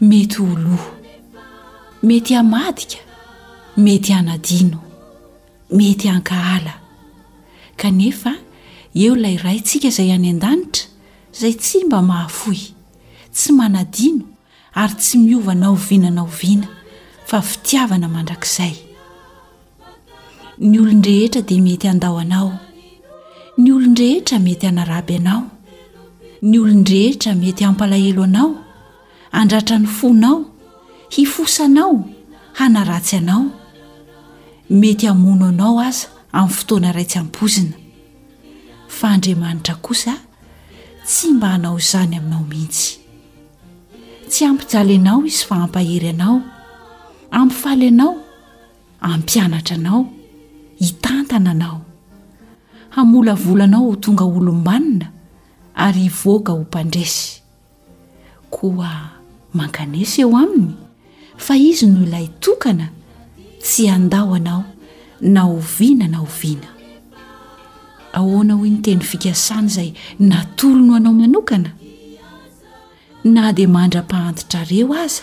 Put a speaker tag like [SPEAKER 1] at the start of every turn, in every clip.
[SPEAKER 1] mety ho lo mety hamadika mety hanadino mety hankahala kanefa eo ilay raintsika izay any an-danitra izay tsy mba mahafoy tsy manadino ary tsy miova na oviana na oviana fa fitiavana mandrakizay Ny olon-drehetra dia mety handao anao, ny olon-drehetra mety hanaraby anao, ny olon-drehetra mety hampalahelo anao, handratra ny fonao, hifosa anao, hanaratsy anao, mety hamono anao aza amin'ny fotoana iray tsy ampoizina. Fa Andriamanitra kosa tsy mba hanao izany aminao mihitsy. Tsy hampijaly anao Izy fa hampahery anao, hampifaly anao. hampianatra anao, hitantana anao, hamolavola anao ho tonga olom-banona ary hivoaka ho mpandresy. Koa mankanesa eo aminy fa izy no ilay tokana tsy handao anao na oviana na oviana. Ahoana hoy ny teny fikasany izay natolony ho anao manokana? Na dia mandra-pahantitrareo aza.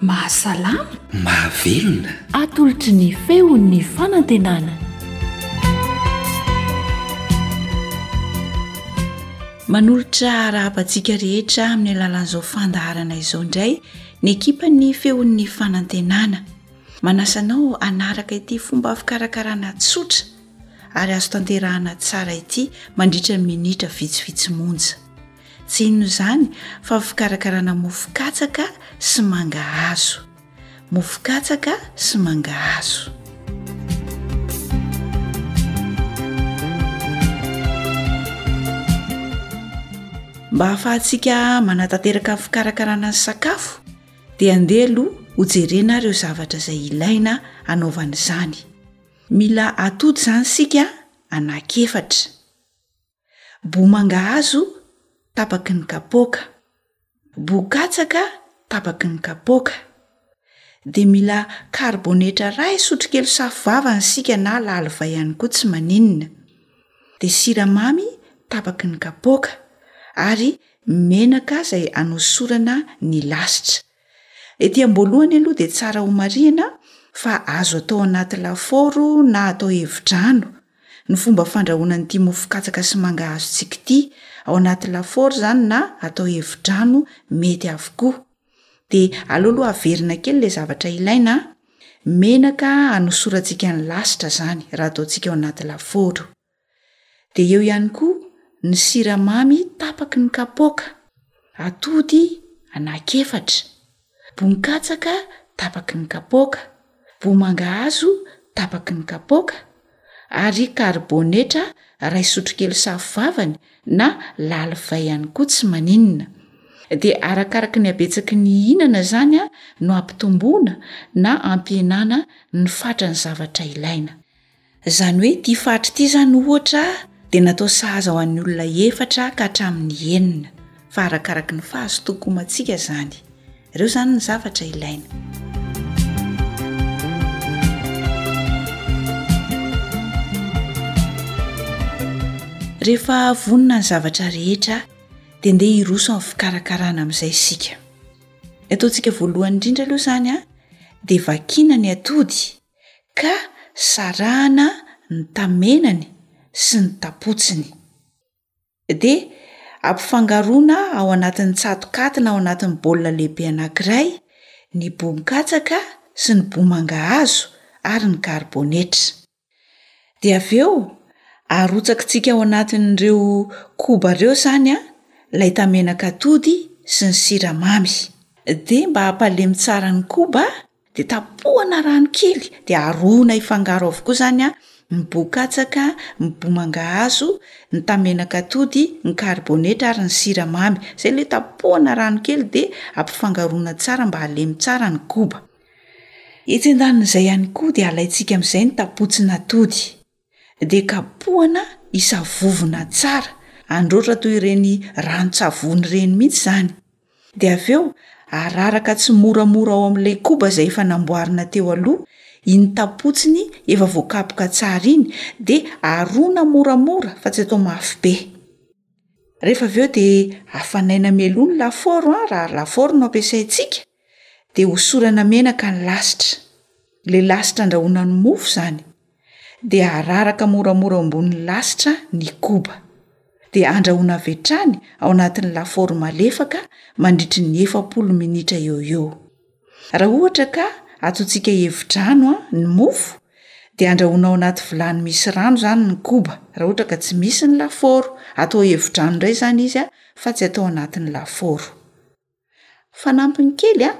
[SPEAKER 1] Mahasalama.
[SPEAKER 2] Mahavelona.
[SPEAKER 1] Atolotry ny feon'ny fanantenana.
[SPEAKER 3] Manolotra arahaba antsika rehetra amin'ny alalan'izao fandaharana izao indray ny ekipan'ny feon'ny fanantenana. Manasa anao hanaraka ity fomba fikarakarana tsotra ary azo tanterahana tsara ity mandritra ny minitra vitsivitsy monja. Tsy inona izany fa fikarakarana mofo katsaka sy mangahazo. Mofo katsaka sy mangahazo. Mba hahafahantsika manatanteraka fikarakarana ny sakafo dia andeha aloha hojerena ireo zavatra izay ilaina hanaovana izany. Mila atody izany isika anankiefatra. Bo mangahazo tapaky ny kapoaka. Bo katsaka tapaky ny kapoaka. Dia mila karibonetra ray sotrokely safo vava isika na lalivay ihany koa tsy maninona. Dia siramamy tapaky ny kapoaka ary menaka izay anosorana ny lasitra. Ety am-boalohany aloha dia tsara homarihina fa azo atao anaty lafaoro na atao hevi-drano ny fomba fandrahoana an'ity mofo katsaka sy mangahazontsika ity, ao anaty lafaoro izany na atao hevi-drano mety avokoa. Dia aleo aloha averina kely ilay zavatra ilaina, menaka hanosorantsika ny lasitra izany raha ataontsika ao anaty lafaoro. Dia eo ihany koa ny siramamy tapaky ny kapoaka, atody anak'efatra, bonkatsaka tapaky ny kapoaka, voa mangahazo tapaky ny kapoaka ary karibonetra iray sotrokely safo vavany na lalivay ihany koa tsy maninona. Dia arakaraky ny habetsaky ny hihinana izany no ampitomboana na ampihenana ny fatran'ny zavatra ilaina. Izany hoe ity faritra ity izany ohatra dia natao sahaza ho an'ny olona efatra ka hatramin'ny enina fa arakaraky ny fahazotoan-komantsika izany. Ireo izany ny zavatra ilaina. Rehefa vonona ny zavatra rehetra dia ndeha hiroso amin'ny fikarakarana amin'izay isika. Ny ataontsika voalohany indrindra aloha izany dia vakina ny atody. ka sarahana ny tamenany sy ny tapotsiny. Dia ampifangaroana ao anatin'ny tsatokatina ao anatin'ny baolina lehibe anankiray ny bohon-katsaka sy ny bohomangahazo ary ny karibonetra. Dia avy eo, arotsakitsika ao anatin'ireo koba ireo izany an, ilay tamenak'atody sy ny siramamy. Dia mba hampalemy tsara ny koba an, Dia tapohana rano kely, dia arohona hifangaro avokoa izany an, ny boa katsaka, ny boa mangahazo, ny tamenaka atody, ny karibonetra ary ny siramamy. Izay ilay tapohana rano kely dia ampifangaroina tsara mba halemy tsara ny koba. Etsy andanin'izay ihany koa dia alaintsika amin'izay ny tapotsina atody. dia kapohana hisavovona tsara, androatra toy ireny ranon-tsavony ireny mihitsy izany, dia avy eo araraka tsimoramora ao amin'ilay koba izay efa namboarina teo aloha iny tapotsiny efa voakapoka tsara iny dia arona moramora fa tsy atao mafy be, rehefa avy eo dia afanaina mialoha ny lafaoro an, raha lafaoro no ampiasaintsika. dia hosorana menaka ny lasitra. Ilay lasitra andrahoana ny mofo izany. Dia araraka moramora eo ambonin'ny lasitra ny koba. Dia andrahoina avy hatrany ao anatin'ny lafaoro malefaka mandritry ny efapolo minitra eo ho eo. Raha ohatra ka atontsika hevi-drano ny mofo, dia andrahoina ao anaty vilany misy rano izany ny koba, raha ohatra ka tsy misy ny lafaoro. Atao hevi-drano indray izany izy fa tsy atao anatin'ny lafaoro. Fanampiny kely a,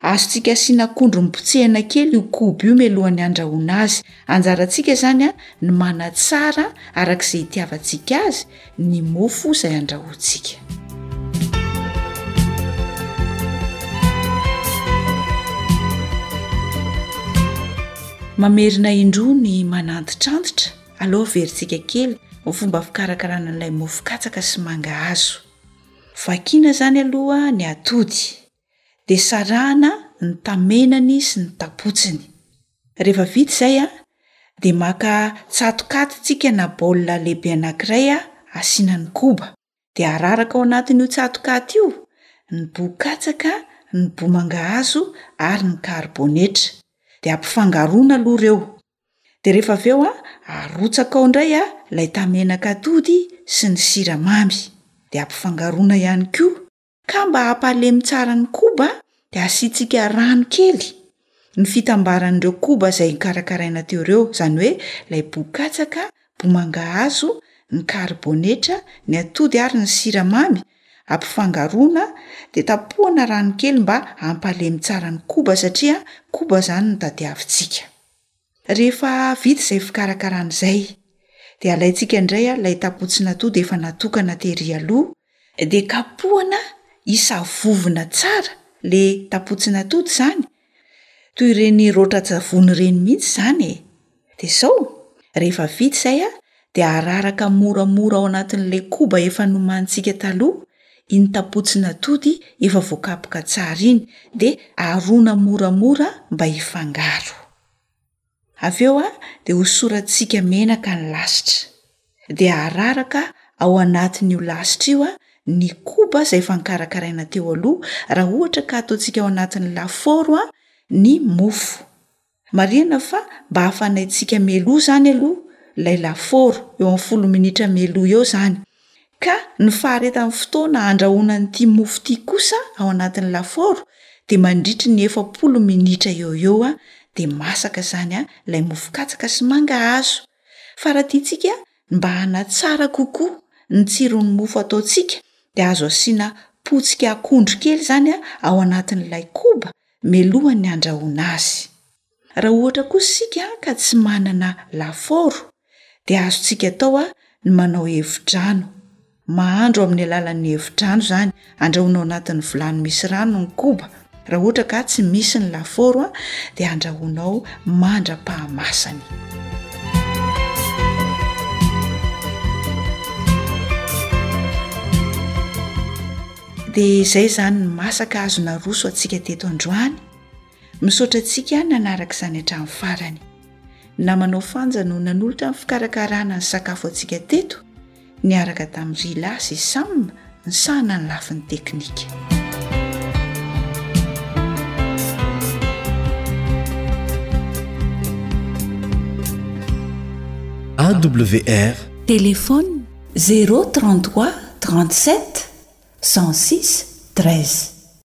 [SPEAKER 3] azontsika asiana akondro nopotsehina kely io koba io mialohan'ny handrahoina azy. Anjarantsika izany a, ny manatsara arak'izay itiavantsika azy ny mofo izay andrahointsika. Mamerina indroa ny manantitrantitra aloha averintsika kely ny fomba fikarakarana an'ilay mofo katsaka sy mangahazo. Vakiana izany aloha ny atody, dia sarahana ny tamenany sy ny tapotsiny. Rehefa vita izay dia maka tsatokaty tsika na baolina lehibe anankiray asiana ny koba, dia araraka ao anatin'io tsatokaty io ny boa katsaka, ny boa mangahazo ary ny karibonetra. Dia ampifangaroina aloha ireo. de rehefa avy eo a arotsaka ao indray a lay tamenak'atody sy ny siramamy, de ampifangaroina ihany koa, ka mba hampalemy tsara ny koba de asiantsika rano kely, ny fitambaran'ireo koba zay karakaraina teo ireo, zany hoe lay boa katsaka, boa mangahazo, ny karibonetra, ny atody ary ny siramamy, Ampifangaroana de tapohana rano kely mba hampalemy tsara ny koba satria koba izany no tadiavintsika. Rehefa vita izay fikarakarana izay de alaintsika indray ilay tapotsin'atody efa natokana tery aloha de kapohana hisavovona tsara le tapotsin'atody izany Toy ireny raotran-tsavony ireny mihitsy izany e! Dia izao, rehefa vita izay a, dia araraka moramora ao anatin'ilay koba efa nomanintsika taloha iny tapotsin'atody efa voakapoka tsara iny, dia arona moramora mba hifangaro. Avy eo a, dia hosoratsika menaka ny lasitra. Dia hararaka ao anatin'io lasitra io ny koba izay efa nokarakaraina teo aloha, raha ohatra ka ataontsika ao anatin'ny lafaoro ny mofo. Marihina fa mba hafanaintsika mialoha izany aloha ilay lafaoro, eo amin'ny folo minitra mialoha eo izany. Ka ny faharetan'ny fotoana handrahoana an'ity mofo ity kosa ao anatin'ny lafaoro dia mandritry ny efapolo minitra eo ho eo dia masaka izany ilay mofo katsaka sy mangahazo. Faratintsika mba hanatsara kokoa ny tsiron'ny mofo ataontsika dia azo asiana potsika akondro kely izany ao anatin'ilay koba melohan'ny handrahoana azy. Raha ohatra kosa isika ka tsy manana lafaoro dia azontsika atao ny manao hevi-drano. Mahandro amin'ny alalan'ny hevi-drano izany, andrahoina ao anatin'ny vilany misy rano ny koba. Raha ohatra ka tsy misy ny lafaoro dia andrahoina ao mandra-pahamasany. Dia izay izany ny masaka azo naroso antsika teto androany. Misaotra antsika nanaraka izany hatramin'ny farany. Namanao Fanja no nanolotra ny fikarakarana ny sakafo antsika teto, niaraka tamin'i Rila sy Sam misahana ny lafiny teknika.
[SPEAKER 2] AWR
[SPEAKER 1] Téléphone 033 37 106 13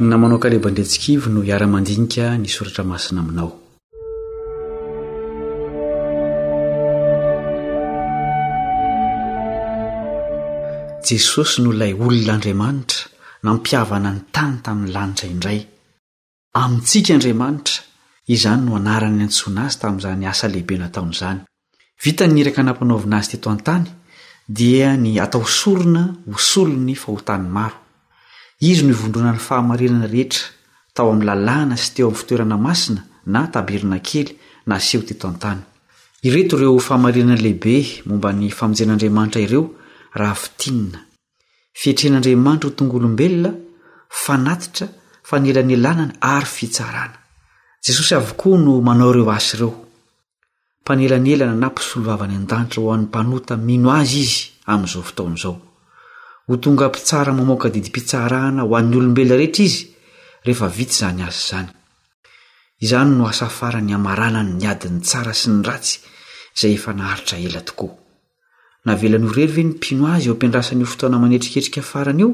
[SPEAKER 2] Ny
[SPEAKER 4] namanao kalebo andriantsikivy no hiara mandinika ny soratra masina aminao. Jesosy no ilay olona Andriamanitra nampihavana ny tany tamin'ny lanitra indray. Amintsika Andriamanitra, izany no anarany niantsoana azy tamin'izany asa lehibe nataony izany. Vita ny iraka nampanaovina azy teto an-tany dia ny atao sorona ho solon'ny fahotan'ny maro. Izy no ivondrona ny fahamarinana rehetra tao amin'ny lalàna sy teo amin'ny fitoerana masina na tabernakely naseho teto an-tany. Ireto ireo fahamarinana lehibe momba ny famonjen'Andriamanitra ireo raha fintinina, Fietren'Andriamanitra ho tonga olombelona, fanatitra, fanelanelanana ary fitsarana. Jesosy avokoa no manao ireo asa ireo. mpanelanelana na mpisolovava any an-danitra ho an'ny mpanota mino azy izy amin'izao fotoana izao. Ho tonga mpitsara mamoaka didim-pitsarana ho an'ny olombelona rehetra izy rehefa vita izany asa izany. Izany no asa farany hamaranany ny adin'ny tsara sy ny ratsy izay efa naharitra ela tokoa. Navelany ho irery ve ny mpino azy eo am-piandrasana io fotoana manetriketrika farany io?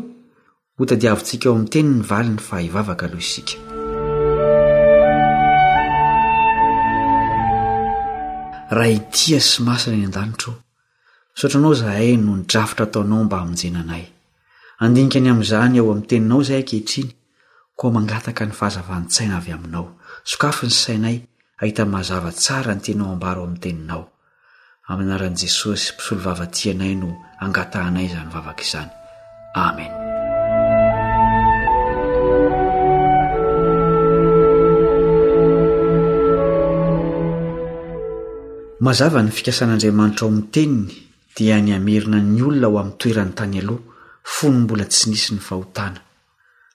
[SPEAKER 4] Hotadiavintsika ao amin'ny Teniny ny valiny fa hivavaka aloha isika. Ray tia sy masina any an-danitra ô, misaotra Anao izahay noho ny drafitra ataonao mba hamonjena anay. Handinika ny amin'izany ao amin'ny Teninao izahay ankehitriny, koa mangataka ny fahazavan-tsaina avy Aminao. Sokafy ny sainay hahita mazava tsara ny tianao hambara ao amin'ny Teninao. Amin'ny anaran'i Jesosy, mpisolovava tia anay no angatahanay izany vavaka izany. Amen. Mazava ny fikasan'Andriamanitra ao amin'ny teniny dia ny hamerina ny olona ho amin'ny toerany tany aloha fony mbola tsy nisy ny fahotana.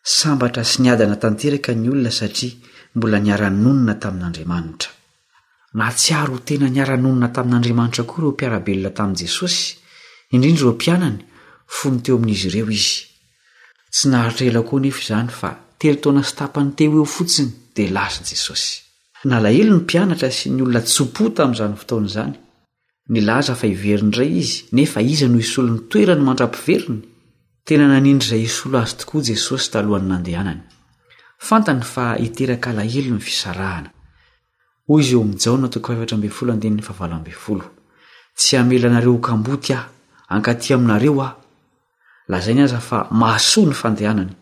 [SPEAKER 4] Sambatra sy niadana tanteraka ny olona satria mbola niara-nonina tamin'Andriamanitra. Nahatsiaro ho tena niara-nonina tamin'Andriamanitra koa ireo mpiara-belona tamin'i Jesosy, indrindra ireo mpianany, fony teo amin'izy ireo izy. Tsy naharitra ela koa anefa izany fa telo taona sy tapany teo ho eo fotsiny dia lasa Jesosy. Nalahelo ny mpianatra sy ny olona tso-po tamin'izany fotoana izany. Nilaza fa hiverina indray izy, nefa iza no hisolo ny toerany mandra-piveriny? Tena nanindry izay hisolo azy tokoa Jesosy talohan'ny nandehanany. Fantany fa hiteraka alahelo ny fisarahana. Hoy izy eo amin'ny Jaona toko fahefatra ambin'ny folo andininy fahavalo ambin'ny folo, Tsy hamela anareo ho kamboty aho, hankaty aminareo aho. Lazainy aza fa mahasoa ny fandehanany.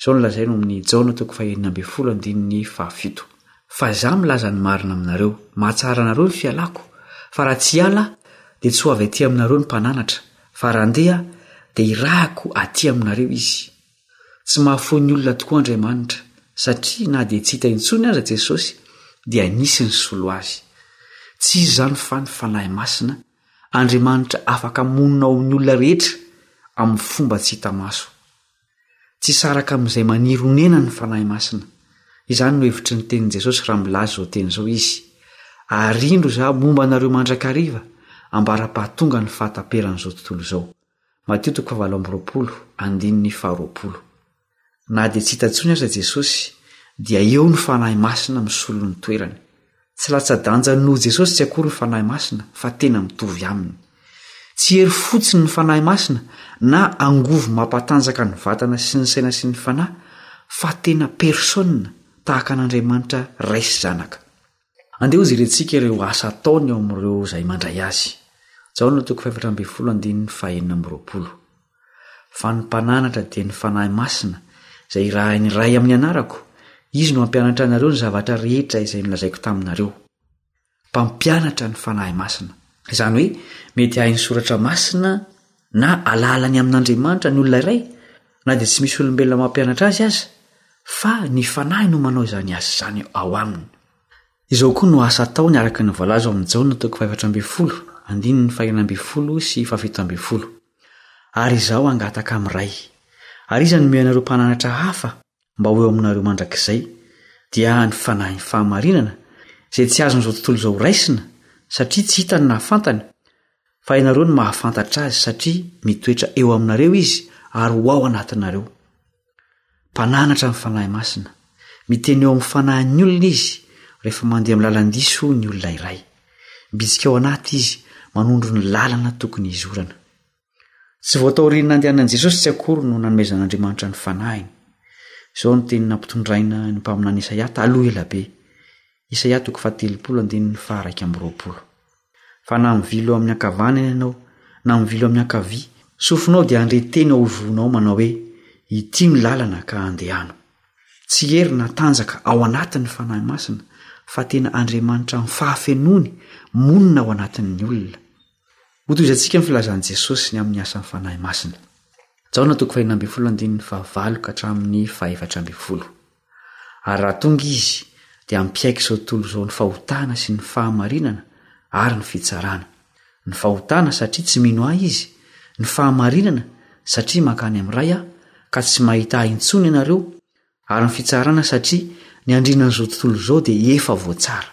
[SPEAKER 4] Izao no lazainy ao amin'ny Jaona toko fahenina ambin'ny folo andininy fahafito. Fa izaho milaza ny marina aminareo, mahatsara anareo ny fialako, fa raha tsy hiala dia tsy ho avy aty aminareo ny Mpananatra, fa raha handeha dia hirahako aty aminareo izy. Tsy mahafoy ny olona tokoa Andriamanitra, satria na dia tsy hita intsony aza Jesosy dia nisy nisolo azy. Tsy izy izany fa ny Fanahy Masina Andriamanitra afaka monina ao amin'ny olona rehetra amin'ny fomba tsy hita maso. Tsy saraka amin'izay maniry honena ny Fanahy Masina. Izany no hevitry ny tenin'i Jesosy raha milaza izao teny izao izy, Ary indro izaho momba anareo mandrakariva ambara-pahatonga ny fahataperan'izao tontolo izao. Na dia tsy hita intsony aza Jesosy, dia eo ny Fanahy Masina misolo ny toerany. Tsy latsa-danja noho Jesosy tsy akory ny Fanahy Masina fa tena mitovy Aminy. Tsy hery fotsiny ny Fanahy Masina na angovo mampatanjaka ny vatana sy ny saina sy ny fanahy fa tena Persona tahaka an'Andriamanitra Ray sy Zanaka. Andeha hojerentsika ireo asa ataony ao amin'ireo izay mandray azy. Jaona toko fahefatra ambin'ny folo andininy fahenina amby roapolo. Fa ny mpananatra dia ny Fanahy Masina izay irahain'ny Ray amin'ny anarako, izy no hampianatra anareo ny zavatra rehetra izay nolazaiko taminareo. Mpampianatra ny Fanahy Masina. Izany hoe mety hahay ny soratra masina na alahala ny amin'Andriamanitra ny olona iray na dia tsy misy olombelona mampianatra azy aza fa ny fanahy no manao izany asa izany ao aminy. Izao koa no asa ataony araka ny voalaza ao amin'ny Jaona toko fahefatra ambin'ny folo andininy fahenina ambin'ny folo sy fahafito ambin'ny folo. Ary izaho hangataka amin'ny Ray. Ary iza no meo anareo mpananatra hafa? mba ho eo aminareo mandrakizay, dia ny fanahin'ny fahamarinana, izay tsy azon'izao tontolo izao raisina, satria tsy hitany na fantany, fa ianareo no mahafantatra azy, satria mitoetra eo aminareo izy ary ho ao anatinareo. Mpananatra ny fanahy masina, miteny eo amin'ny fanahin'ny olona izy, rehefa mandeha amin'ny lalan-diso ny olona iray. Mibitsika ao anaty izy, manondro ny lalana tokony hizorana. Tsy vao taorian'ny nandehanan'i Jesosy tsy akory no nanomezan'Andriamanitra ny fanahiny. Izao ny teny nampitondraina ny mpaminany Isaia taloha ela be. Isaia toko fahatelopolo andininy faharaika amby roapolo. Fa na mivilo amin'ny ankavanana ianao, na mivilo amin'ny ankavia, sofinao dia handre teny ao ivonao manao hoe, Ity ny lalana ka andehano. Tsy hery na tanjaka ao anatin'ny Fanahy Masina fa tena Andriamanitra amin'ny fahafenoany monina ao anatin'ny olona. Hotohizantsika ny filazan'i Jesosy ny amin'ny asan'ny Fanahy Masina. Jaona toko faheninan ambin'ny folo andininy fahavalo ka hatramin'ny fahefatra ambin'ny folo. Ary raha tonga izy dia hampiaiky izao tontolo izao ny fahotana sy ny fahamarinana ary ny fitsarana. Ny fahotana satria tsy mino ahy izy, ny fahamarinana satria mankany amin'ny Ray aho ka tsy mahita ahy intsony ianareo, Ary ny fitsarana satria ny andriana an'izao tontolo izao dia efa voatsara.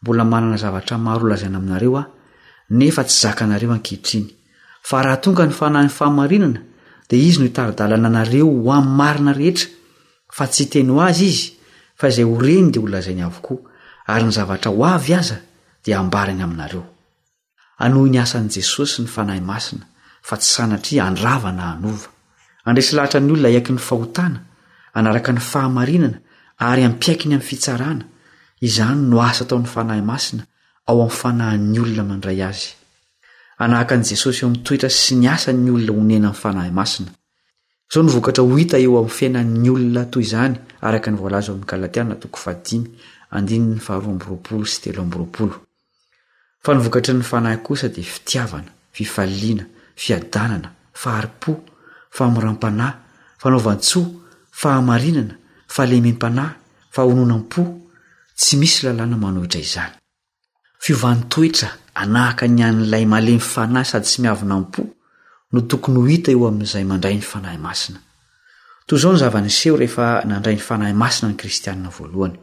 [SPEAKER 4] Mbola manana zavatra maro holazaina aminareo aho nefa tsy zakanareo ankehitriny. Fa raha tonga ny fanahin'ny fahamarinana dia izy no hitari-dalana anareo ho amin'ny marina rehetra fa tsy hiteny ho azy izy fa izay ho reny dia holazainy avokoa ary ny zavatra ho avy aza dia hambarany aminareo. Hanohy ny asan'i Jesosy ny Fanahy Masina fa tsy sanatria handrava na hanova. Handresy lahatra ny olona hiaiky ny fahotana, hanaraka ny fahamarinana ary hampiaiky ny amin'ny fitsarana. Izany no asa ataon'ny Fanahy Masina ao amin'ny fanahin'ny olona mandray Azy. Hanahaka an'i Jesosy eo amin'ny toetra sy ny asa ny olona onenan'ny Fanahy Masina. Izao no vokatra ho hita eo amin'ny fiainan'ny olona toy izany araka ny voalaza ao amin'ny Galatiana toko fahadimy, andininy faharoa amby roapolo sy telo amby roapolo. Fa ny vokatry ny Fanahy kosa dia fitiavana, fifaliana, fiadanana, fahari-po, famoram-panahy, fanaovan-tsoa, fahamarinana, fahalemem-panahy, fahononam-po, tsy misy lalàna manohitra izany. Fiovan'ny toetra hanahaka ny an'ilay malemy fanahy sady tsy miavona am-po no tokony ho hita eo amin'izay mandray ny Fanahy Masina. Toy izao ny zava-niseho rehefa nandray ny Fanahy Masina ny Kristianina voalohany.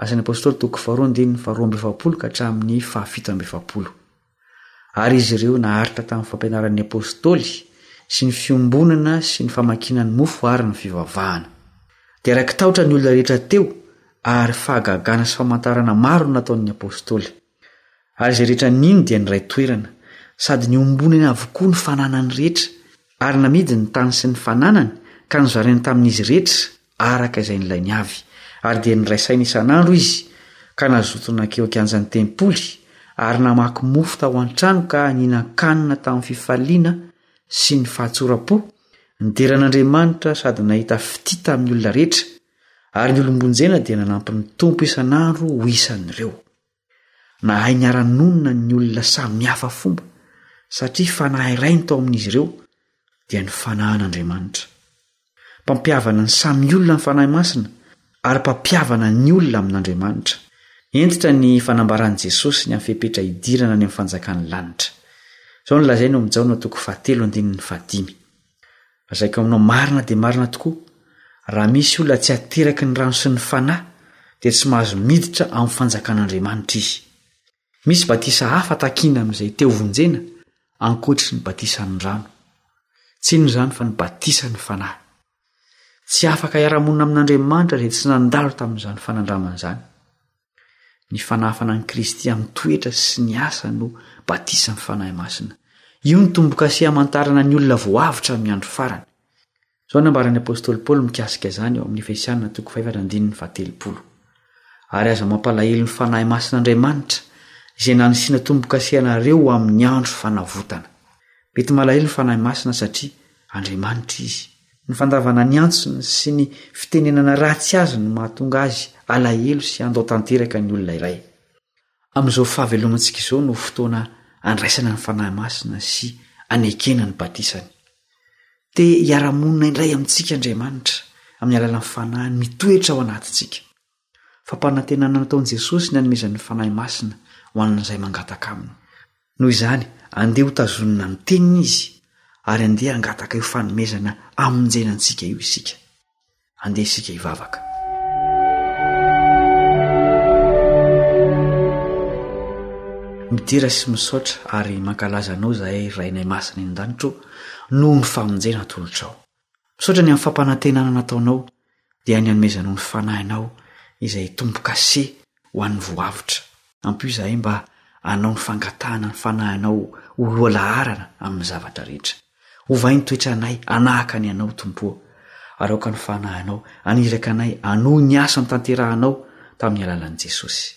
[SPEAKER 4] Asan'ny Apôstôly toko faharoa andininy faharoa amby efapolo ka hatramin'ny fahafito amby efapolo. Ary izy ireo naharitra tamin'ny fampianaran'ny Apôstôly sy ny fiombonana sy ny famakiana ny mofo ary ny fivavahana. Dia raiki-tahotra ny olona rehetra teo ary fahagagana sy famantarana maro no nataon'ny Apôstôly. Ary izay rehetra nino dia niray toerana, sady niombonany avokoa ny fananany rehetra, ary namidy ny tany sy ny fananany ka nozarainy tamin'izy rehetra araka izay nilainy avy, ary dia niray saina isan'andro izy ka nazoto nankeo an-kianjan'ny tempoly, ary namaky mofo tao an-trano ka nihinan-kanina tamin'ny fifaliana sy ny fahatsoram-po, nidera an'Andriamanitra sady nahita fitia tamin'ny olona rehetra, Ary ny olom-bonjena dia nanampy ny Tompo isan'andro ho isan'ireo. Nahay niara-nonina ny olona samy hafa fomba, satria fanahy iray ny tao amin'izy ireo, dia ny fanahin'Andriamanitra. Mpampihavana ny samy olona ny Fanahy Masina ary mpampihavana ny olona amin'Andriamanitra. Hentitra ny fanambaran'i Jesosy ny amin'ny fepetra hidirana any amin'ny fanjakan'ny lanitra. Izao no lazainy ao amin'ny Jaona toko fahatelo andininy fahadimy. Lazaiko aminao marina dia marina tokoa, raha misy olona tsy ateraky ny rano sy ny Fanahy dia tsy mahazo miditra amin'ny fanjakan'Andriamanitra izy. Misy batisa hafa takina amin'izay te hovonjena ankoatry ny batisan'ny rano. Tsy inona izany fa ny batisan'ny Fanahy. Tsy afaka hiara-monina amin'Andriamanitra izay tsy nandalo tamin'izany fanandramana izany. Ny fanafana an'i Kristy amin'ny toetra sy ny asa no batisan'ny Fanahy Masina. Io ny tombo-kase hamantarana ny olona voavotra amin'ny andro farany. Izao no ambaran'ny Apôstôly Paoly mikasika izany ao amin'ny Efesianina toko fahefatra andininy fahatelopolo. Ary aza mampalahelo ny Fanahy Masina Andriamanitra izay nanisiana tombo-kase anareo ho amin'ny andro fanavotana. Mety malahelo ny Fanahy Masina satria Andriamanitra izy Ny fandavana ny antsony sy ny fitenenana ratsy azy no mahatonga azy alahelo sy handao tanteraka ny olona iray. Amin'izao fahavelomantsika izao no fotoana andraisana ny Fanahy Masina sy anekena ny batisany. Te hiara-monina indray amintsika Andriamanitra amin'ny alalan'ny Fanahiny mitoetra ao anatintsika. Fampanantenana nataon'i Jesosy ny hanomezany ny Fanahy Masina ho an'izay mangataka Aminy. Noho izany, andeha hotazonina ny Teniny Izy, ary andeha hangataka io fanomezana hamonjena antsika io isika. Andeha isika hivavaka. Midera sy misaotra ary mankalaza Anao izahay, Rainay Masina eny an-danitra ô, noho ny famonjena atolotrao. Misaotra ny amin'ny fampanantenana nataonao dia ny hanomezanao ny fanahinao izay tombokase ho an'ny voavotra. Ampio izahay mba hanao ny fangatahana ny fanahinao ho loha laharana amin'ny zavatra rehetra. Ovay ny toetranay hanahaka ny anao Tompo ô. Ary aoka ny fanahinao haniraka anay hanohy ny asa notanterahanao tamin'ny alalan'i Jesosy.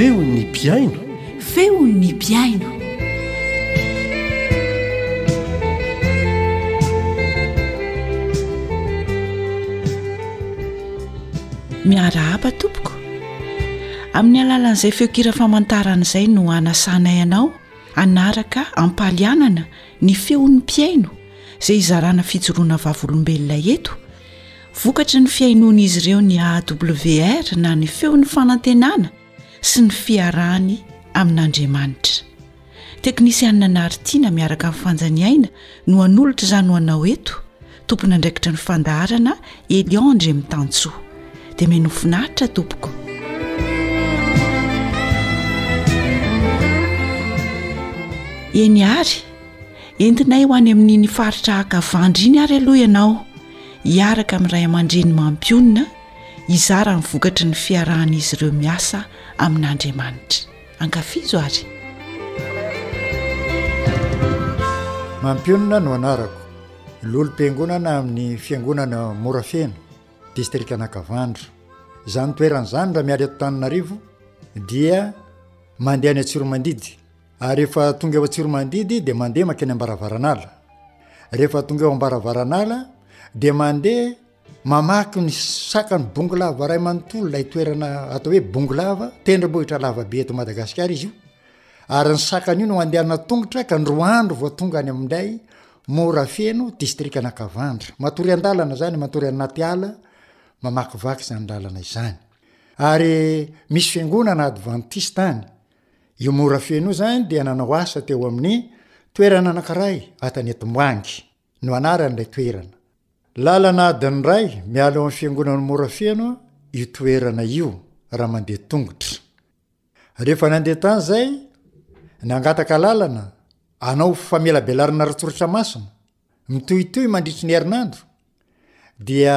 [SPEAKER 3] Feon'ny mpihaino. Feon'ny mpihaino. Miarahaba tompoko. Amin'ny alalan'izay feonkira famantarana izay no hanasanay anao hanaraka ampalianana ny feon'ny mpihaino izay hizarana fijoroana vavolombelona eto, vokatry ny fihainoan'izy ireo ny AWR na ny feon'ny fanantenana sy ny fiarahany amin'Andriamanitra. Teknisianina Naharitina miaraka amin'ny Fanjaniaina no hanolotra izany ho anao eto, tompon'andraikitra ny fandaharana Elion Andriamitantsoa. Dia mihainoa finaritra tompoko. Eny ary, entinay ho any amin'iny faritra haka vandry iny ary aloha ianao, hiaraka amin'ny ray aman-dreny mampionona, hizara ny vokatry ny fiarahan'izy ireo miasa amin'Andriamanitra. Ankafizo ary.
[SPEAKER 5] Mampionona no anarako. Lolom-piangonana amin'ny fiangonana Morafeno, distrikan'Ankavandra. Izany toerana izany raha miala eto Tananarivo dia mandeha any Atsiromandidy ary efa tonga eo Atsiromandidy dia mandeha makeny Ambaravaranala. Rehefa tonga eo Ambaravaranala dia mandeha Mamaky ny sakan'ny bongolava iray manontolo ilay toerana atao hoe Bongolava, tendrombohitra lavabe eto Madagasikara izy io, ary ny sakan'io no andehanana an-tongotra ka ny roa andro vao tonga any amin'ilay Morafeno, distrikan'Ankavandra. Matory an-dalana izany, matory anaty ala, mamakivaky izany lalana izany. Ary misy fiangonana advantista any. Io Morafeno io izany dia nanao asa teo amin'ny toerana anankiray, Atanetomboangy. no anaran'ilay toerana. Lalana adiny iray miala eo amin'ny fiangonan'i Morafeno io toerana io raha mandeha tongotra. Rehefa nandeha tany izay, nangataka lalana hanao famelabelarana ara-tsoratra masina mitohitohy mandritry ny herinandro dia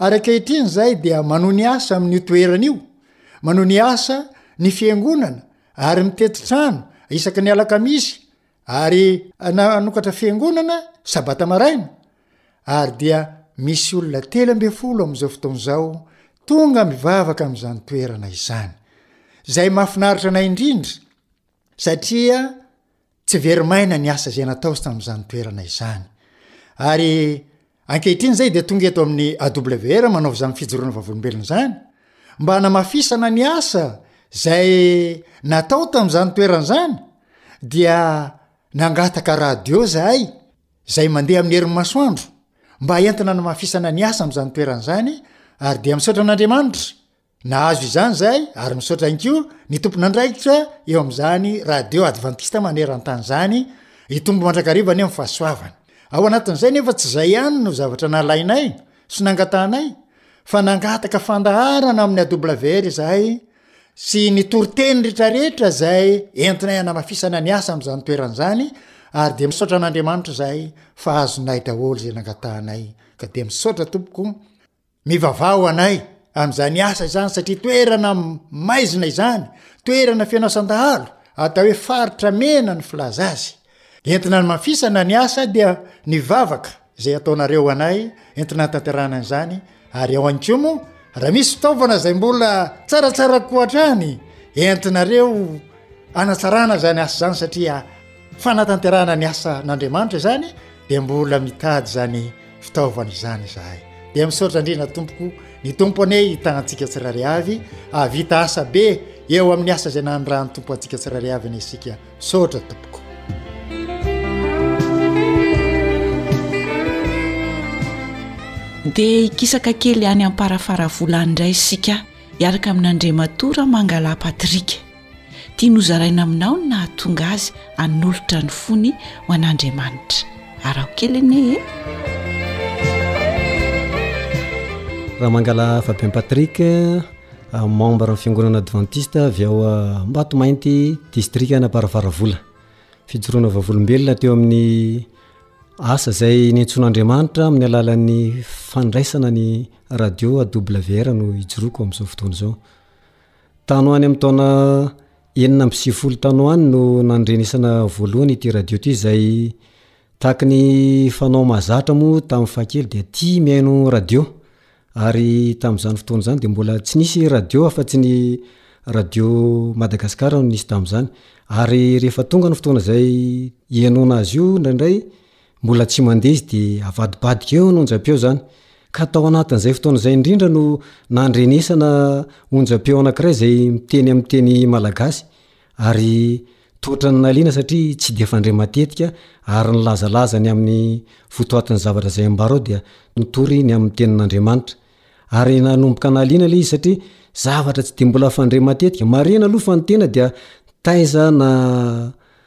[SPEAKER 5] Ary ankehitriny izay dia manoa ny asa amin'io toerana io, manoa ny asa ny fiangonana ary mitety trano isaky ny alakamisy ary nanokatra fiangonana sabata maraina ary dia misy olona telo ambin'ny folo amin'izao fotoana izao tonga mivavaka amin'izany toerana izany. Izay mahafinaritra anay indrindra satria tsy very maina ny asa izay nataozy tamin'izany toerana izany ary ankehitriny izay dia tonga eto amin'ny awr manao izany fijoroana vavolombelona izany mba hanamafisana ny asa izay natao tamin'izany toerana izany dia nangataka radio zahay izay mandeha amin'ny herin'ny masoandro mba entina namafisana ny asa amin'izany toerana izany ary dia misaotra an'andriamanitra Nahazo izany izay ary misaotra ihany koa ny tompon'andraikitra eo amin'izany radio advantista maneran-tany izany, hitombo mandrakariva anie ny fahasoavana. Ao anatin'izay nefa tsy izay ihany no zavatra nalainay sy nangatahanay fa nangataka fandaharana amin'ny AWR izahay sy ny toriteny rehetrarehetra izay entinay hanamafisana ny asa amin'izany toerana izany ary dia misaotra an'Andriamanitra izahay fa azonay daholo izay nangatahanay ka dia misaotra tompoko Mivavaha ho anay amin'izany asa izany satria toerana maizina izany, toerana feno asan-dahalo, atao hoe faritra mena ny filaza azy. Entina namafisana ny asa dia ny vavaka izay ataonareo ho anay entina hanatanterahana izany ary ao ihany koa moa raha misy fitaovana izay mbola tsaratsara koa hatrany entinareo hanatsarana izany asa izany satria fanatanterahana ny asan'Andriamanitra izany dia mbola mitady izany fitaovana izany izahay dia misaotra andriana tompoko ny tompo ane hitanantsika tsirary avy avita asa be eo amin'ny asa izay nandrany tompo antsika tsirary avy ny isika misaotra tompoko
[SPEAKER 1] dia hikisaka kely any amparafara vola any indray isika hiaraka amin'andriamatora mangala patrika Tiany hozaraina aminao ny nahatonga azy hanolotra ny fony ho an'Andriamanitra. Araho kely anie e!
[SPEAKER 6] Ramangalaha Fabien Patrick, ah, membre ny fiangonana adventiste avy ao ah, Ambatomainty, district Anaparavaravola. Fijoroana vavolombelona teo amin'ny asa izay nentsoan'Andriamanitra amin'ny alalan'ny fandraisana ny radio AWR no ijoroako amin'izao fotoana izao. Tany ho any amin'ny taona enina amby sivifolo tany ho any no nandrenesana voalohany ity radio ity izay tahaky ny fanao mahazatra moa tamin'ny fahakely dia tia mihaino radio ary tamin'izany fotoana izany dia mbola tsy nisy radio afa-tsy ny radio Madagascar no nisy tamin'izany ary rehefa tonga ny fotoana izay hihainoana azy io indraindray Mbola tsy mandeha izy dia avadibadika eo ny onjampeo izany, ka tao anatin'izay fotoana izay indrindra no nandrenesana onjampeo anankiray izay miteny amin'ny teny malagasy ary toa ohatran'ny nahaliana satria tsy dia fandre matetika ary nilazalaza ny amin'ny votoatin'ny zavatra izay ambara ao dia nitory ny amin'ny tenin'Andriamanitra ary nanomboka nahaliana ilay izy satria zavatra tsy dia mbola fandre matetika, marihina aloha fa ny tena dia taiza na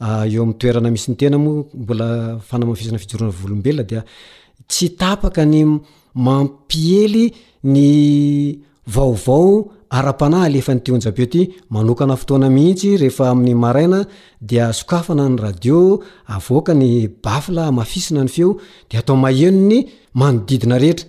[SPEAKER 6] Eo amin'ny toerana misy ny tena moa mbola fanamafisana fijoroana volombelona dia tsy tapaka ny mampiely ny vaovao ara-panahy alefan'ity onjam-peo ity. Manokana fotoana mihitsy rehefa amin'ny maraina dia sokafana ny radio, avoaka ny baffle hamafisina ny feo dia atao maheno ny manodidina rehetra.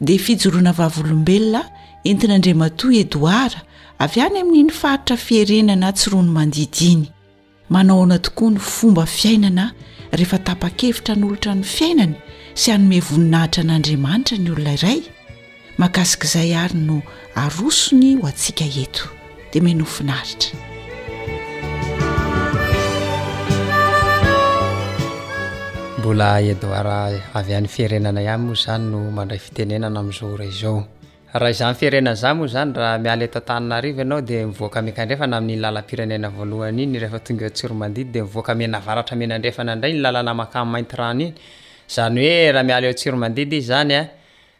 [SPEAKER 1] dia fijoroana vavolombelona entin'Andriamatoa Edouard avy any amin'iny faritra fierenana Tsiroanomandidy iny. Manao ahoana tokoa ny fomba fiainana rehefa tapa-kevitra hanolotra ny fiainany sy hanome voninahitra an'Andriamanitra ny olona iray? Mahakasik'izay àry no arosony ho antsika eto. dia menoa finaritra.
[SPEAKER 7] Mbola Edouard avy any firenana ihany moa izany no mandray fitenenana amin'izao ora izao. Raha izany firenana izany moa izany raha miala eto Antananarivo ianao dia mivoaka miankandrefana amin'iny lalam-pirenena voalohany iny rehefa tonga eo Tsiromandidy dia mivoaka mianavaratra mianandrefana indray ny lalana mankany Maintirano iny. Izany hoe raha miala eo Tsiromandidy izy izany a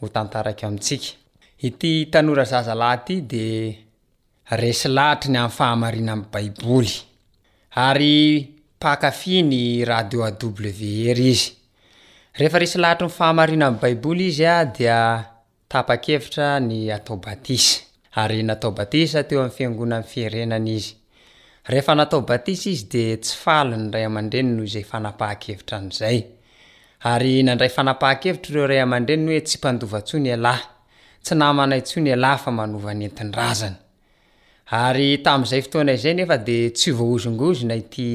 [SPEAKER 7] ho tantarako amintsika. Ity tanora zaza lahy ity dia resy lahatry ny amin'ny fahamarinan'ny Baiboly, ary mpankafy ny radio AWR izy. Rehefa resy lahatry ny fahamarinan'ny Baiboly izy dia tapa-kevitra ny hatao batisa, ary natao batisa teo amin'ny Fiangonan'ny Firenana izy. Rehefa natao batisa izy dia tsy faly ny ray aman-dreniny noho izay fanapahan-kevitra an'izay. Ary nandray fanapahan-kevitra ireo ray aman-dreniny hoe tsy mpandova intsony ialahy, tsy namana intsony ialahy fa manova nentin-drazana. Ary tamin'izay fotoana izay nefa dia tsy voahozongozona ity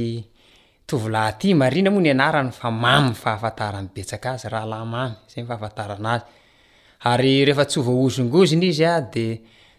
[SPEAKER 7] tovolahy ity, marina moa ny anarany fa mamy ny fahafantarany betsaka azy, Rahalahy Mamy, izay ny fahafantarana azy. Ary rehefa tsy ho voahozongozona izy dia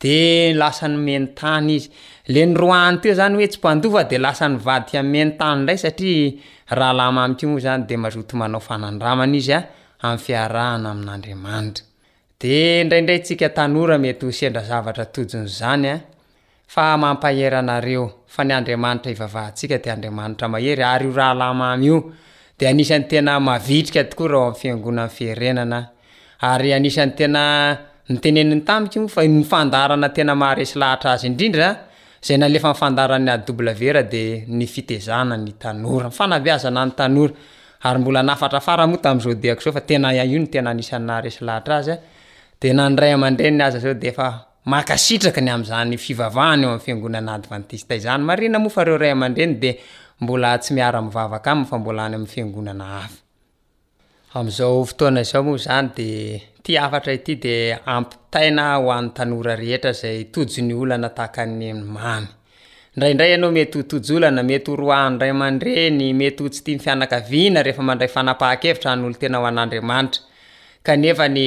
[SPEAKER 7] De lasa nomeny tany izy. Le noroahany teo zany hoe tsy mpandoa fa de lasa nivadika nomeny tany ndray satria rahalahy mamiko moa zany de mazoto manao fanandramana izy a, amin'ny fiarahana amin'Andriamanitra. De ndraindray tsika tanora mety ho sendra zavatra tojin'izany a! Fa mampahery anareo, fa ny Andriamanitra ivavahantsika de Andriamanitra mahery ary io rahalahy mamy io de anisan'ny tena mavitrika tokoa raha ao amin'ny fiangonan'ny firenana Ary anisan'ny tena noteneniny tamiko moa fa ny fandaharana tena maharesy lahatra azy indrindra izay nalefan'ny fandaharan'ny AWR dia ny fitezana ny tanora, ny fanabeazana ny tanora. Ary mbola nafatra fara moa tamin'ny Zodiac izao fa tena io no tena anisan'ny naharesy lahatra azy dia na ny ray aman-dreniny aza izao dia efa mankasitraka ny amin'izany fivavahany eo amin'ny fiangonana advantista izany. Marina moa fa ireo ray aman-dreny dia mbola tsy miara-mivavaka aminy fa mbola any amin'ny fiangonana hafa. Amin'izao fotoana izao moa izany dia ity hafatra ity dia ampitaina ho an'ny tanora rehetra izay tojo ny olana tahaka ny mamy. Indraindray ianao mety ho tojo olana, mety ho roahan'ny ray aman-dreny, mety ho tsy tian'ny fianakaviana rehefa mandray fanapahan-kevitra hanolotena ho an'Andriamanitra. Kanefa ny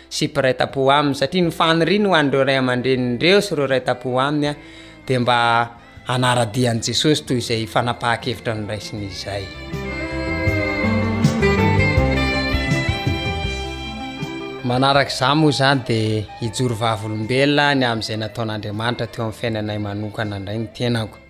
[SPEAKER 7] sy mpiray tampo aminy satria ny faniriany ho an'ireo ray aman-drenin'ireo sy ireo ray tampo aminy dia mba hanara-dia an'i Jesosy toy izay fanapahan-kevitra noraisiny izay. manaraka izaho moa izany dia hijoro vavolombelona ny amin'izay nataon'Andriamanitra teo amin'ny fiainanay manokana indray ny tenako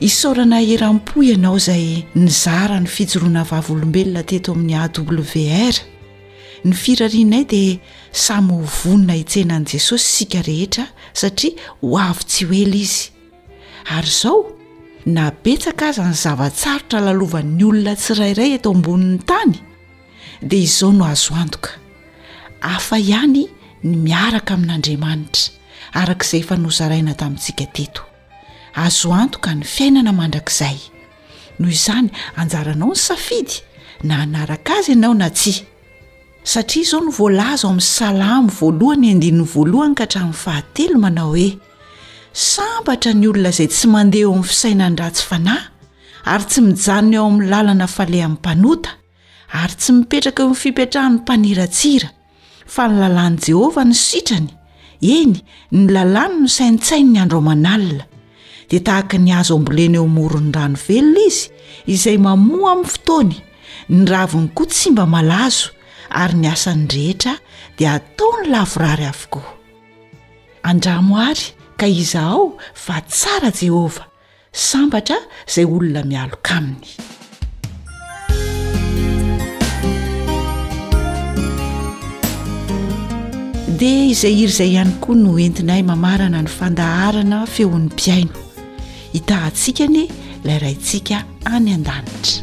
[SPEAKER 8] Isaorana eram-po ianao izay nizara ny fijoroana vavolombelona teto amin'ny AWR. Ny firarianay dia samy ho vonona hitsena an'i Jesosy isika rehetra satria ho avy tsy ho ela izy. Ary izao, na betsaka aza ny zava-tsarotra lalovan'ny olona tsirairay eto ambonin'ny tany, dia izao no azo antoka, hafa ihany ny miaraka amin'Andriamanitra, araka izay efa nozaraina tamintsika teto. azo antoka ny fiainana mandrakizay noho izany anjaranao ny safidy na hanaraka azy ianao na tsia satria izao no voalaza ao amin'ny salamo voalohany andininy voalohany ka hatramin'ny fahatelo manao hoe sambatra ny olona izay tsy mandeha eo amin'ny fisainany ratsy fanahy ary tsy mijanona eo amin'ny lalana falehan'ny mpanota ary tsy mipetraka eo amin'ny fipetrahan'ny mpaniratsira, fa ny lalàn'i Jehovah no sitrany, eny, ny lalàny no saintsaininy andro aman'alina. Dia tahaka ny hazo ambolena eo amoron'ny rano velona izy, izay mamoa amin'ny fotoany, ny raviny koa tsy mba malazo, ary ny asany rehetra dia ataony lavorary avokoa. Andramo àry ka izaho fa tsara Jehovah, Sambatra izay olona mialoka aminy. Dia izay hira izay ihany koa no entinay mamarana ny fandaharana feon'ny mpihaino. Hitahantsika anie ilay Raintsika any an-danitra.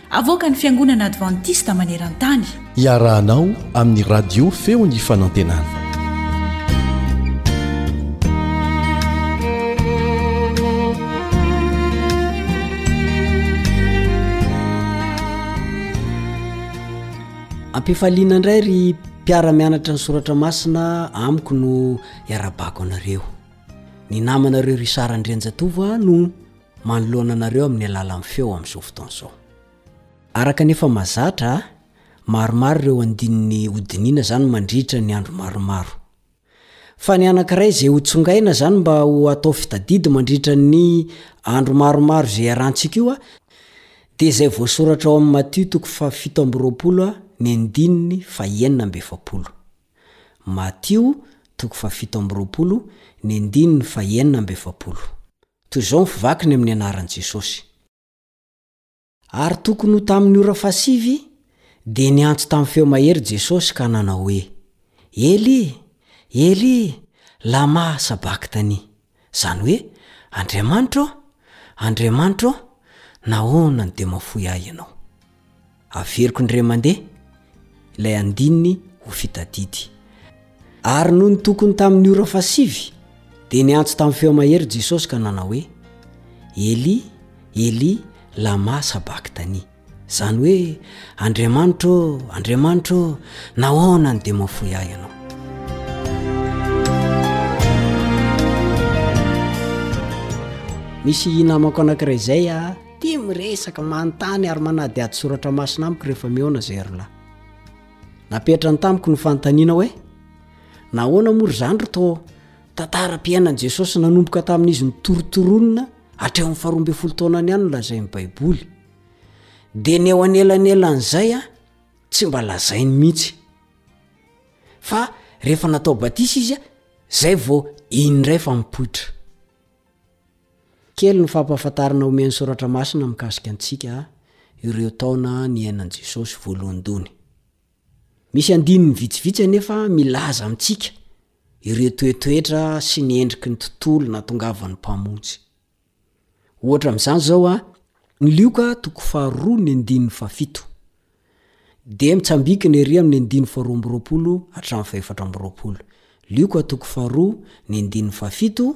[SPEAKER 1] Avoakan'ny Fiangonana Advantista maneran-tany.
[SPEAKER 2] Iarahanao amin'ny Radio Feon'ny Fanantenana.
[SPEAKER 9] Ampifaliana indray ry mpiara-mianatra ny soratra masina amiko no iarabako anareo. Ny namanareo Richard Andrianjatovo no manoloana anareo amin'ny alalan'ny feo amin'izao fotoana izao. Araka ny efa mazatra, maromaro ireo andininy hodinina izany mandritra ny andro maromaro. Fa ny anankiray izay hotsongaina izany mba ho atao fitadidy mandritra ny andro maromaro izay iarahantsika io dia izay voasoratra ao amin'ny Matio toko fahafito amby roapolo ny andininy fahenina amby efapolo. Matio toko fahafito amby roapolo ny andininy fahenina amby efapolo. Toy izao ny fivakiny amin'ny anaran'i Jesosy. Ary tokony ho tamin'ny ora fahasivy dia niantso tamin'ny feo mahery Jesosy ka nanao hoe, Eli, Eli, lama sabakhtani? izany hoe, Andriamanitra ô, Andriamanitra ô, nahoana no dia mahafoy ahy Ianao? Averiko indray mandeha ilay andininy ho fitadidy. Ary noho ny tokony tamin'ny ora fahasivy, dia niantso tamin'ny feo mahery Jesosy ka nanao hoe, Eli, Eli, lama sabakitani? Izany hoe, Andriamanitro ô, Andriamanitro ô, nahoana no dia mahafoy ahy Ianao? Misy namako anankiray izay, Tia miresaka, manontany ary manadihady soratra masina amiko rehefa mihaona izay rolah. Napetrany tamiko ny fanontaniana hoe, nahoana moa ry zandry to tantaram-piainan'i Jesosy nanomboka tamin'izy nitorontoronina hatreo amin'ny faharoa ambin'ny folo taonany ihany no lazain'ny Baiboly? Dia ny eo anelanelan'izay a, tsy mba lazainy mihitsy. Fa rehefa natao batisa izy a, izay vao iny indray fa mipoitra. Kely ny fampahafantarana omen'ny Soratra Masina mikasika antsika ireo taona niainan'i Jesosy voalohandohany. Misy andininy vitsivitsy anefa milaza amintsika ireo toetoetra sy ny endriky ny tontolo nahatongavan'ny Mpamonjy. Ohatra amin'izany izao ny Lioka toko faharoa ny andininy fahafito. Dia mitsambikina ery amin'ny andininy faharoa amby roapolo hatramin'ny fahefatra amby roapolo. Lioka toko faharoa ny andininy fahafito.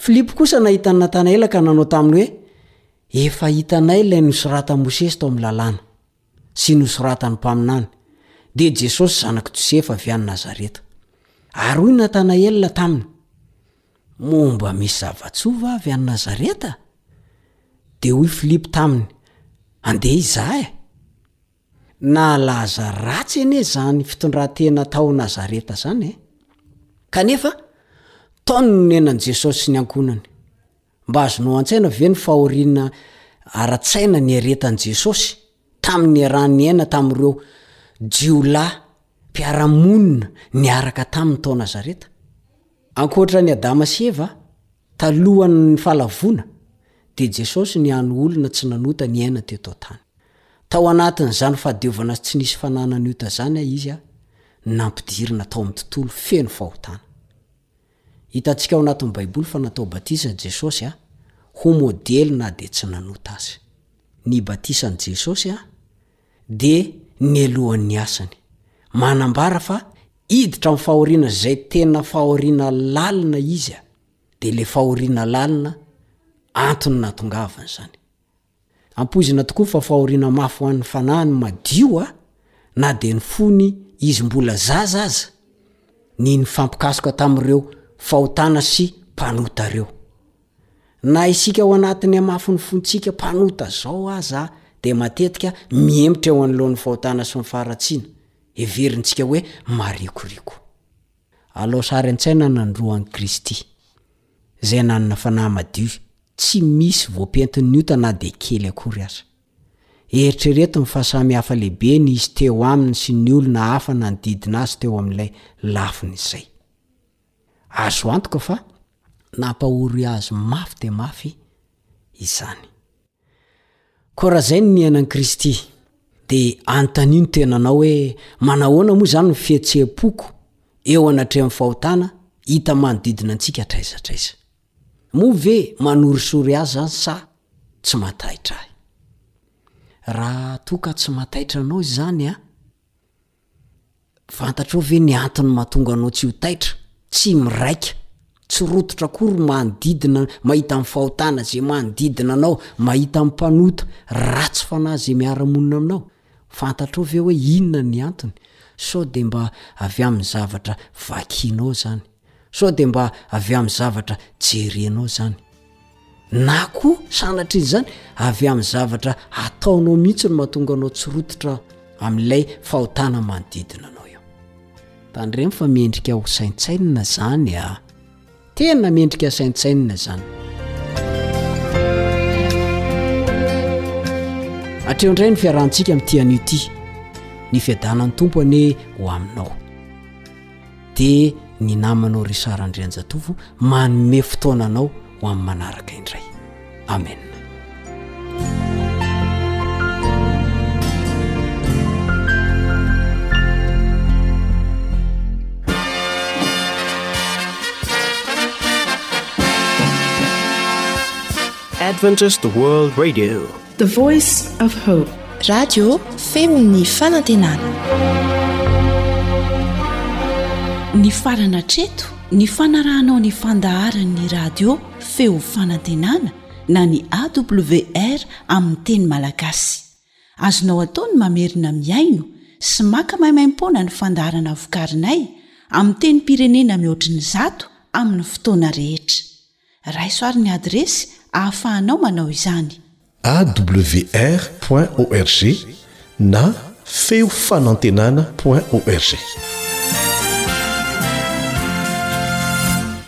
[SPEAKER 9] Filipo kosa nahita an'i Natanaela ka nanao taminy hoe, Efa hitanay ilay nosoratan'i Mosesy tao amin'ny Lalàna, sy nosoratan'ny mpaminany, dia Jesosy zanak'i Josefa avy any Nazareta. Ary hoy Natanaela taminy, Moa mba misy zava-tsoa va avy any Nazareta? Dia hoy Filipo taminy, Andeha hizaha e! Nalaza ratsy anie izany fitondran-tena tao Nazareta izany e! Kanefa, tao no nonenan'i Jesosy sy ny ankohonany. Mba azonao an-tsaina ve ny fahoriana ara-tsaina niaretan'i Jesosy tamin'ny niaraha-niaina tamin'ireo jiolahy mpiara-monina niaraka taminy tao Nazareta? Ankoatra an'i Adama sy Eva, talohan'ny Fahalavoana, dia Jesosy nihaino olona tsy nanota niaina teto an-tany. Tao anatin'izany fahadiovana sy tsy nisy fananany ota izany izy nampidirina tao amin'ny tontolo feno fahotana. Hitantsika ao anatin'ny Baiboly fa natao batisa Jesosy ho modely na dia tsy nanota aza. Ny batisan'i Jesosy. dia nialohan'ny asany. Manambara fa hiditra amin'ny fahoriana izay tena fahoriana lalina izy a! dia ilay fahoriana lalina antony nahatongavany izany. Ampoizina tokoa fa fahoriana mafy ho an'ny fanahiny madio a! na dia ny fony izy mbola zaza aza ny nifampikasoka tamin'ireo fahotana sy mpanota ireo. Na isika ao anatin'ny hamafin'ny fontsika mpanota izao aza dia matetika mihemotra eo anoloan'ny fahotana sy ny faharatsiana, heverintsika hoe marikoriko. Alao sary an-tsaina ny androan'i Kristy, Izay nanana fanahy madio, tsy misy voapentin'ny ota na dia kely akory aza. Eritrereto ny fahasamihafa lehibe nisy teo Aminy sy ny olona hafa nanodidina Azy teo amin'ilay lafiny izay. Azo antoka fa nampahory azy mafy dia mafy izany. Koa raha izay no niaina an'i Kristy, dia anontanio ny tenanao hoe, Manahoana moa izany ny fihetseham-poko eo anatrehan'ny fahotana hita manodidina antsika hatraiza hatraiza? Moa ve manorisory ahy izany sa tsy mataitra ahy? Raha toa ka tsy mataitra anao izany an! Fantatrao ve ny antony mahatonga anao tsy ho taitra, tsy miraika, tsy rototra akory manodidina mahita ny fahotana izay manodidina anao, mahita ny mpanota, ratsy fanahy izay miara-monina aminao? Fantatrao ve hoe inona ny antony? Sao dia mba avy amin'ny zavatra vakinao izany? sao dia mba avy amin'ny zavatra jerenao zany na koa sanatria zany avy amin'ny zavatra ataonao mihitsy no mahatonga anao tsy rototra amin'ilay fahotana manodidina anao eo tandremo fa mendrika ho saintsainina zany a tena mendrika saintsainina zany atreo indray ny fiarahantsika amin'ity anio ity ny fiadanan'ny tompo anie ho aminao dia ny namanao Richard Andrianjatovo manome fotoana anao ho amin'ny manaraka indray amen
[SPEAKER 10] Adventist World Radio
[SPEAKER 11] The Voice of Hope.
[SPEAKER 12] Radio feon'ny fanantenana.
[SPEAKER 1] Nifarana hatreto ny fanarahanao ny fandaharan'ny radio feo fanantenana na ny AWR amin'ny teny malagasy. Azonao atao ny mamerina mihaino sy maka maimaimpoana ny fandaharana vokarinay amin'ny tenim-pirenena mihoatry ny zato amin'ny fotoana rehetra. Raiso ary ny adiresy ahafahanao manao izany.
[SPEAKER 2] awr point org na feo fanantenana point org.